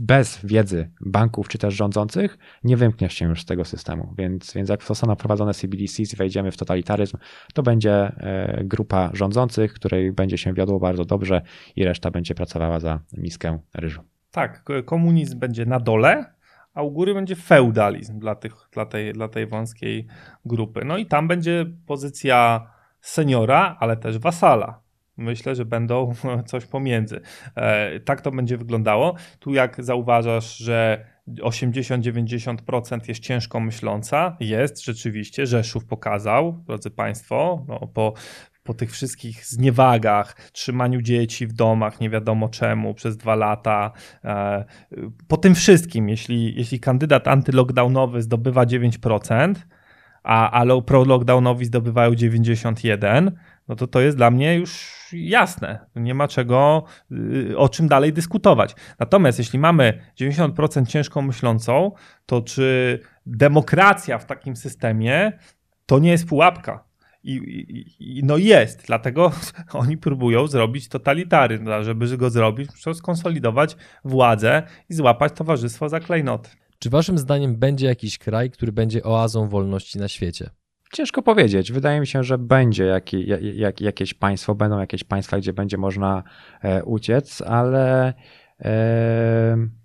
Speaker 4: bez wiedzy banków czy też rządzących nie wymkniesz się już z tego systemu. Więc, więc jak zostaną wprowadzone CBDC i wejdziemy w totalitaryzm, to będzie e, grupa rządzących, której będzie się wiodło bardzo dobrze i reszta będzie pracowała za miskę ryżu.
Speaker 3: Tak, komunizm będzie na dole, a u góry będzie feudalizm dla, tych, dla, tej, dla tej wąskiej grupy. No i tam będzie pozycja seniora, ale też wasala myślę, że będą <laughs> coś pomiędzy. E, tak to będzie wyglądało. Tu jak zauważasz, że 80-90% jest ciężko myśląca, jest rzeczywiście, Rzeszów pokazał, drodzy Państwo, no, po, po tych wszystkich zniewagach, trzymaniu dzieci w domach, nie wiadomo czemu, przez dwa lata, e, po tym wszystkim, jeśli, jeśli kandydat antylockdownowy zdobywa 9%, a, a pro-lockdownowi zdobywają 91%, no to to jest dla mnie już jasne. Nie ma czego, y, o czym dalej dyskutować. Natomiast jeśli mamy 90% ciężko myślącą, to czy demokracja w takim systemie to nie jest pułapka? I, i, no jest, dlatego <laughs> oni próbują zrobić totalitaryzm, żeby go zrobić, muszą skonsolidować władzę i złapać towarzystwo za klejnoty.
Speaker 1: Czy waszym zdaniem będzie jakiś kraj, który będzie oazą wolności na świecie?
Speaker 4: Ciężko powiedzieć. Wydaje mi się, że będzie jak, jak, jakieś państwo, będą jakieś państwa, gdzie będzie można e, uciec, ale. E,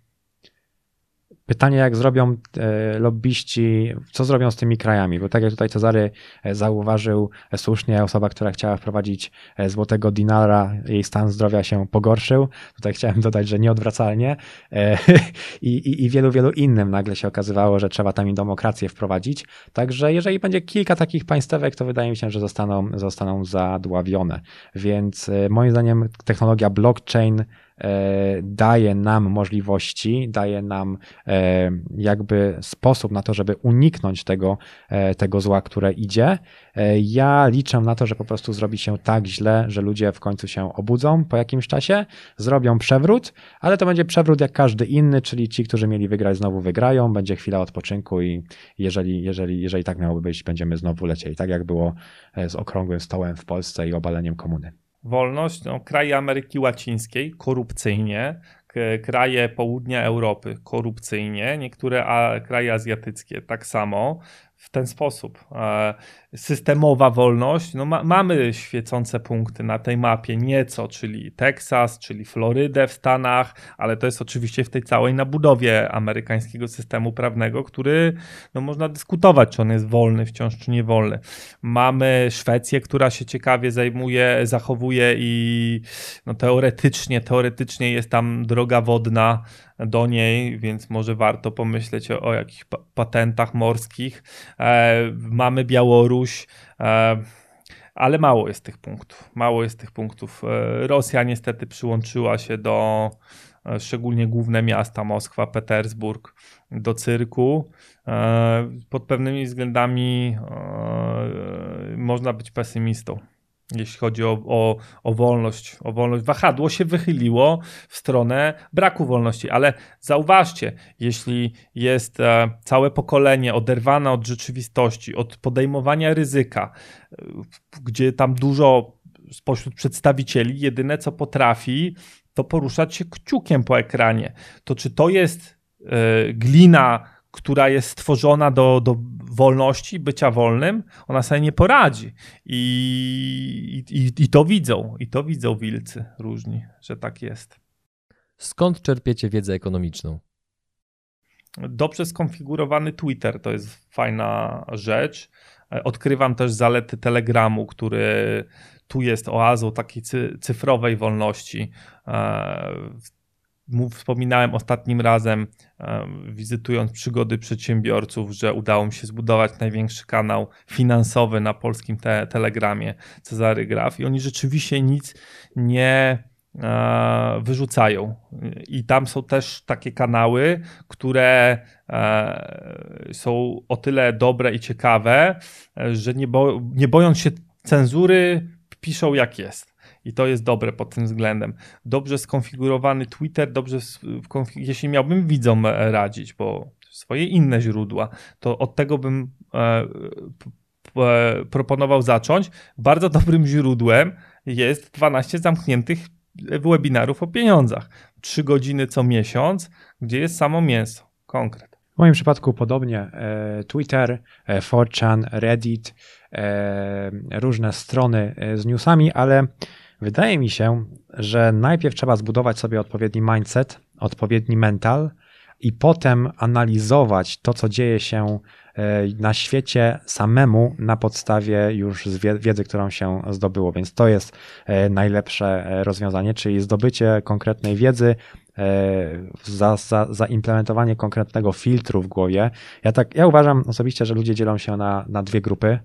Speaker 4: Pytanie, jak zrobią e, lobbyści, co zrobią z tymi krajami, bo tak jak tutaj Cezary e, zauważył e, słusznie, osoba, która chciała wprowadzić złotego dinara, jej stan zdrowia się pogorszył. Tutaj chciałem dodać, że nieodwracalnie. <laughs> I, i, I wielu, wielu innym nagle się okazywało, że trzeba tam i demokrację wprowadzić. Także jeżeli będzie kilka takich państwek, to wydaje mi się, że zostaną, zostaną zadławione. Więc moim zdaniem technologia blockchain daje nam możliwości, daje nam jakby sposób na to, żeby uniknąć tego, tego zła, które idzie. Ja liczę na to, że po prostu zrobi się tak źle, że ludzie w końcu się obudzą po jakimś czasie, zrobią przewrót, ale to będzie przewrót jak każdy inny, czyli ci, którzy mieli wygrać, znowu wygrają, będzie chwila odpoczynku i jeżeli, jeżeli, jeżeli tak miałoby być, będziemy znowu lecieli. Tak jak było z okrągłym stołem w Polsce i obaleniem komuny
Speaker 3: wolność, no, kraje Ameryki Łacińskiej korupcyjnie, kraje południa Europy korupcyjnie, niektóre kraje azjatyckie tak samo w ten sposób. Systemowa wolność, no ma, mamy świecące punkty na tej mapie nieco, czyli Teksas, czyli Florydę w Stanach, ale to jest oczywiście w tej całej nabudowie amerykańskiego systemu prawnego, który no można dyskutować, czy on jest wolny wciąż, czy niewolny. Mamy Szwecję, która się ciekawie zajmuje, zachowuje i no teoretycznie, teoretycznie jest tam droga wodna do niej, więc może warto pomyśleć o, o jakichś patentach morskich. E, mamy Białoruś. E, ale mało jest tych punktów. Mało jest tych punktów. E, Rosja niestety przyłączyła się do e, szczególnie główne miasta Moskwa, Petersburg, do cyrku. Pod pewnymi względami można być pesymistą jeśli chodzi o, o, o wolność, o wolność. Wahadło się wychyliło w stronę braku wolności, ale zauważcie, jeśli jest e, całe pokolenie oderwane od rzeczywistości, od podejmowania ryzyka, e, gdzie tam dużo spośród przedstawicieli jedyne co potrafi, to poruszać się kciukiem po ekranie. To czy to jest e, glina która jest stworzona do, do wolności, bycia wolnym, ona sobie nie poradzi. I, i, I to widzą, i to widzą wilcy różni, że tak jest.
Speaker 1: Skąd czerpiecie wiedzę ekonomiczną?
Speaker 3: Dobrze skonfigurowany Twitter to jest fajna rzecz. Odkrywam też zalety Telegramu, który tu jest oazą takiej cyfrowej wolności. E, Wspominałem ostatnim razem, wizytując przygody przedsiębiorców, że udało mi się zbudować największy kanał finansowy na polskim te telegramie Cezary Graf i oni rzeczywiście nic nie e, wyrzucają. I tam są też takie kanały, które e, są o tyle dobre i ciekawe, że nie, bo, nie bojąc się cenzury, piszą jak jest. I to jest dobre pod tym względem. Dobrze skonfigurowany Twitter, dobrze, jeśli miałbym widzom e, radzić, bo swoje inne źródła, to od tego bym e, e, proponował zacząć. Bardzo dobrym źródłem jest 12 zamkniętych webinarów o pieniądzach. 3 godziny co miesiąc, gdzie jest samo mięso, konkret.
Speaker 4: W moim przypadku podobnie Twitter, 4chan, Reddit, różne strony z newsami, ale Wydaje mi się, że najpierw trzeba zbudować sobie odpowiedni mindset, odpowiedni mental i potem analizować to, co dzieje się e, na świecie samemu na podstawie już wiedzy, którą się zdobyło. Więc to jest e, najlepsze e, rozwiązanie, czyli zdobycie konkretnej wiedzy, za, za, za konkretnego filtru w głowie. Ja tak, ja uważam osobiście, że ludzie dzielą się na, na dwie grupy.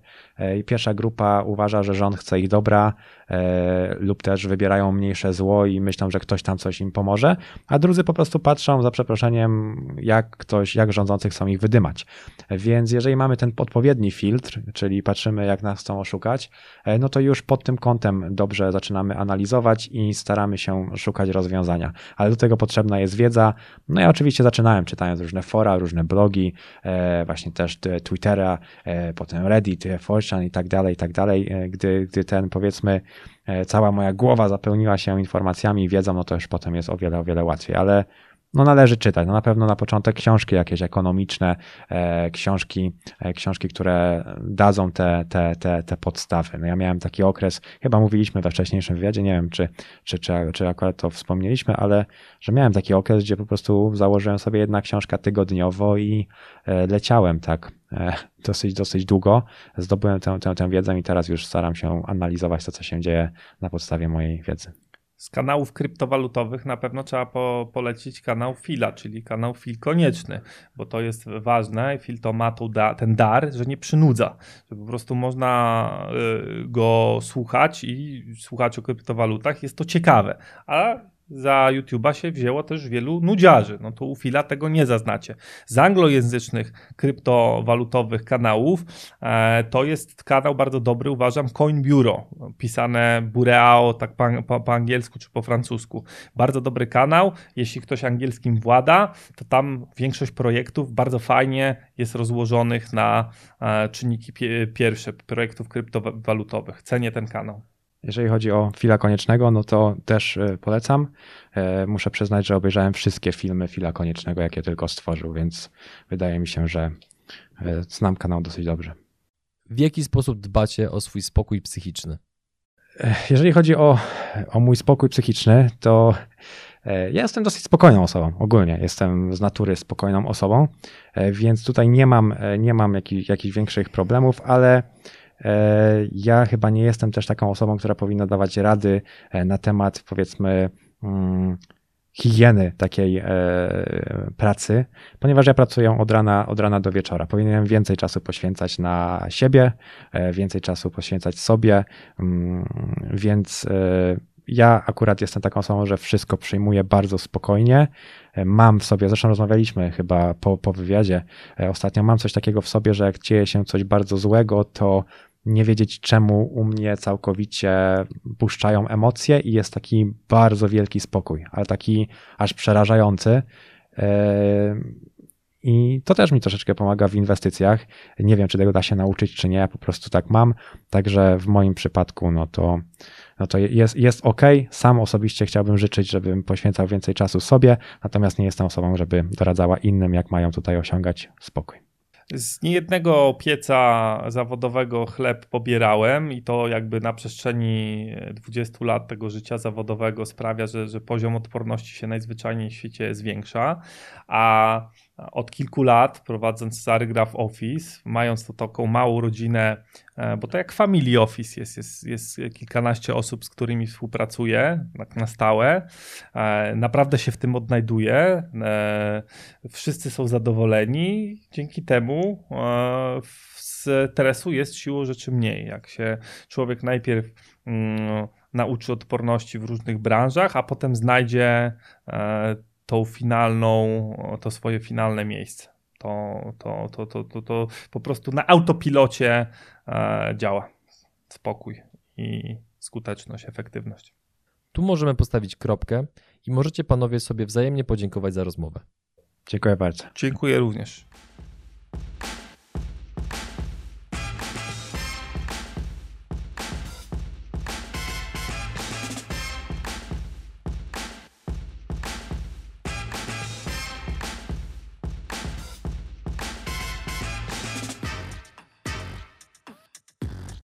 Speaker 4: I pierwsza grupa uważa, że rząd chce ich dobra, E, lub też wybierają mniejsze zło i myślą, że ktoś tam coś im pomoże, a drudzy po prostu patrzą za przeproszeniem, jak ktoś, jak rządzący chcą ich wydymać. Więc jeżeli mamy ten odpowiedni filtr, czyli patrzymy, jak nas chcą oszukać, e, no to już pod tym kątem dobrze zaczynamy analizować i staramy się szukać rozwiązania. Ale do tego potrzebna jest wiedza. No ja oczywiście zaczynałem czytając różne fora, różne blogi, e, właśnie też Twittera, potem Reddit, 4 i tak dalej, i tak dalej, gdy, gdy ten powiedzmy E, cała moja głowa zapełniła się informacjami, wiedzą, no to już potem jest o wiele, o wiele łatwiej, ale no należy czytać. No na pewno na początek książki jakieś ekonomiczne, e, książki, e, książki, które dadzą te, te, te, te podstawy. No ja miałem taki okres, chyba mówiliśmy we wcześniejszym wywiadzie, nie wiem czy, czy, czy, czy akurat to wspomnieliśmy, ale że miałem taki okres, gdzie po prostu założyłem sobie jedna książka tygodniowo i e, leciałem tak e, dosyć, dosyć długo. Zdobyłem tę, tę, tę wiedzę i teraz już staram się analizować to, co się dzieje na podstawie mojej wiedzy.
Speaker 3: Z kanałów kryptowalutowych na pewno trzeba po, polecić kanał Fila, czyli kanał Fil konieczny, bo to jest ważne. Fil to ma da, ten dar, że nie przynudza, że po prostu można y, go słuchać i słuchać o kryptowalutach. Jest to ciekawe, a za YouTube'a się wzięło też wielu nudziarzy. No to u Fila tego nie zaznacie. Z anglojęzycznych kryptowalutowych kanałów e, to jest kanał bardzo dobry, uważam, Coin Bureau, pisane Bureau tak po, po, po, angielsku czy po francusku. Bardzo dobry kanał. Jeśli ktoś angielskim włada, to tam większość projektów bardzo fajnie jest rozłożonych na e, czynniki pie, pierwsze projektów kryptowalutowych. Cenię ten kanał.
Speaker 4: Jeżeli chodzi o Fila Koniecznego, no to też e, polecam. E, muszę przyznać, że obejrzałem wszystkie filmy Fila Koniecznego, jakie tylko stworzył, więc wydaje mi się, że e, znam kanał dosyć dobrze.
Speaker 1: W jaki sposób dbacie o swój spokój psychiczny?
Speaker 4: Jeżeli chodzi o, o mój spokój psychiczny, to ja jestem dosyć spokojną osobą, ogólnie jestem z natury spokojną osobą, więc tutaj nie mam, nie mam jakich, jakichś większych problemów, ale ja chyba nie jestem też taką osobą, która powinna dawać rady e, na temat, powiedzmy, mm, higieny takiej e, pracy, ponieważ ja pracuję od rana, od rana do wieczora. Powinienem więcej czasu poświęcać na siebie, więcej czasu poświęcać sobie, mm, więc ja akurat jestem taką osobą, że wszystko przyjmuję bardzo spokojnie. Mam w sobie, zresztą rozmawialiśmy chyba po, po wywiadzie ostatnio, mam coś takiego w sobie, że jak dzieje się coś bardzo złego, to nie wiedzieć, czemu u mnie całkowicie puszczają emocje i jest taki bardzo wielki spokój, ale taki aż przerażający. E, I to też mi troszeczkę pomaga w inwestycjach. Nie wiem, czy tego da się nauczyć, czy nie. Ja po prostu tak mam. Także w moim przypadku, no to, no to jest, jest ok. Sam osobiście chciałbym życzyć, żebym poświęcał więcej czasu sobie, natomiast nie jestem osobą, żeby doradzała innym, jak mają tutaj osiągać spokój.
Speaker 3: Z niejednego pieca zawodowego chleb pobierałem i to jakby na przestrzeni 20 lat tego życia zawodowego sprawia, że, że poziom odporności się najzwyczajniej w świecie zwiększa, a od kilku lat, prowadząc Zarygraph Office, mając to taką małą rodzinę, e, bo to jak family office jest, jest, jest kilkanaście osób, z którymi współpracuję tak na stałe. E, naprawdę się w tym odnajduję. E, wszyscy są zadowoleni. Dzięki temu stresu jest siłą rzeczy mniej. Jak się człowiek najpierw mm, nauczy odporności w różnych branżach, a potem znajdzie tą finalną, to swoje finalne miejsce. To, to, to, to, to, to po prostu na autopilocie e, działa spokój i skuteczność, efektywność.
Speaker 1: Tu możemy postawić kropkę i możecie panowie sobie wzajemnie podziękować za rozmowę.
Speaker 4: Dziękuję bardzo.
Speaker 3: Dziękuję również.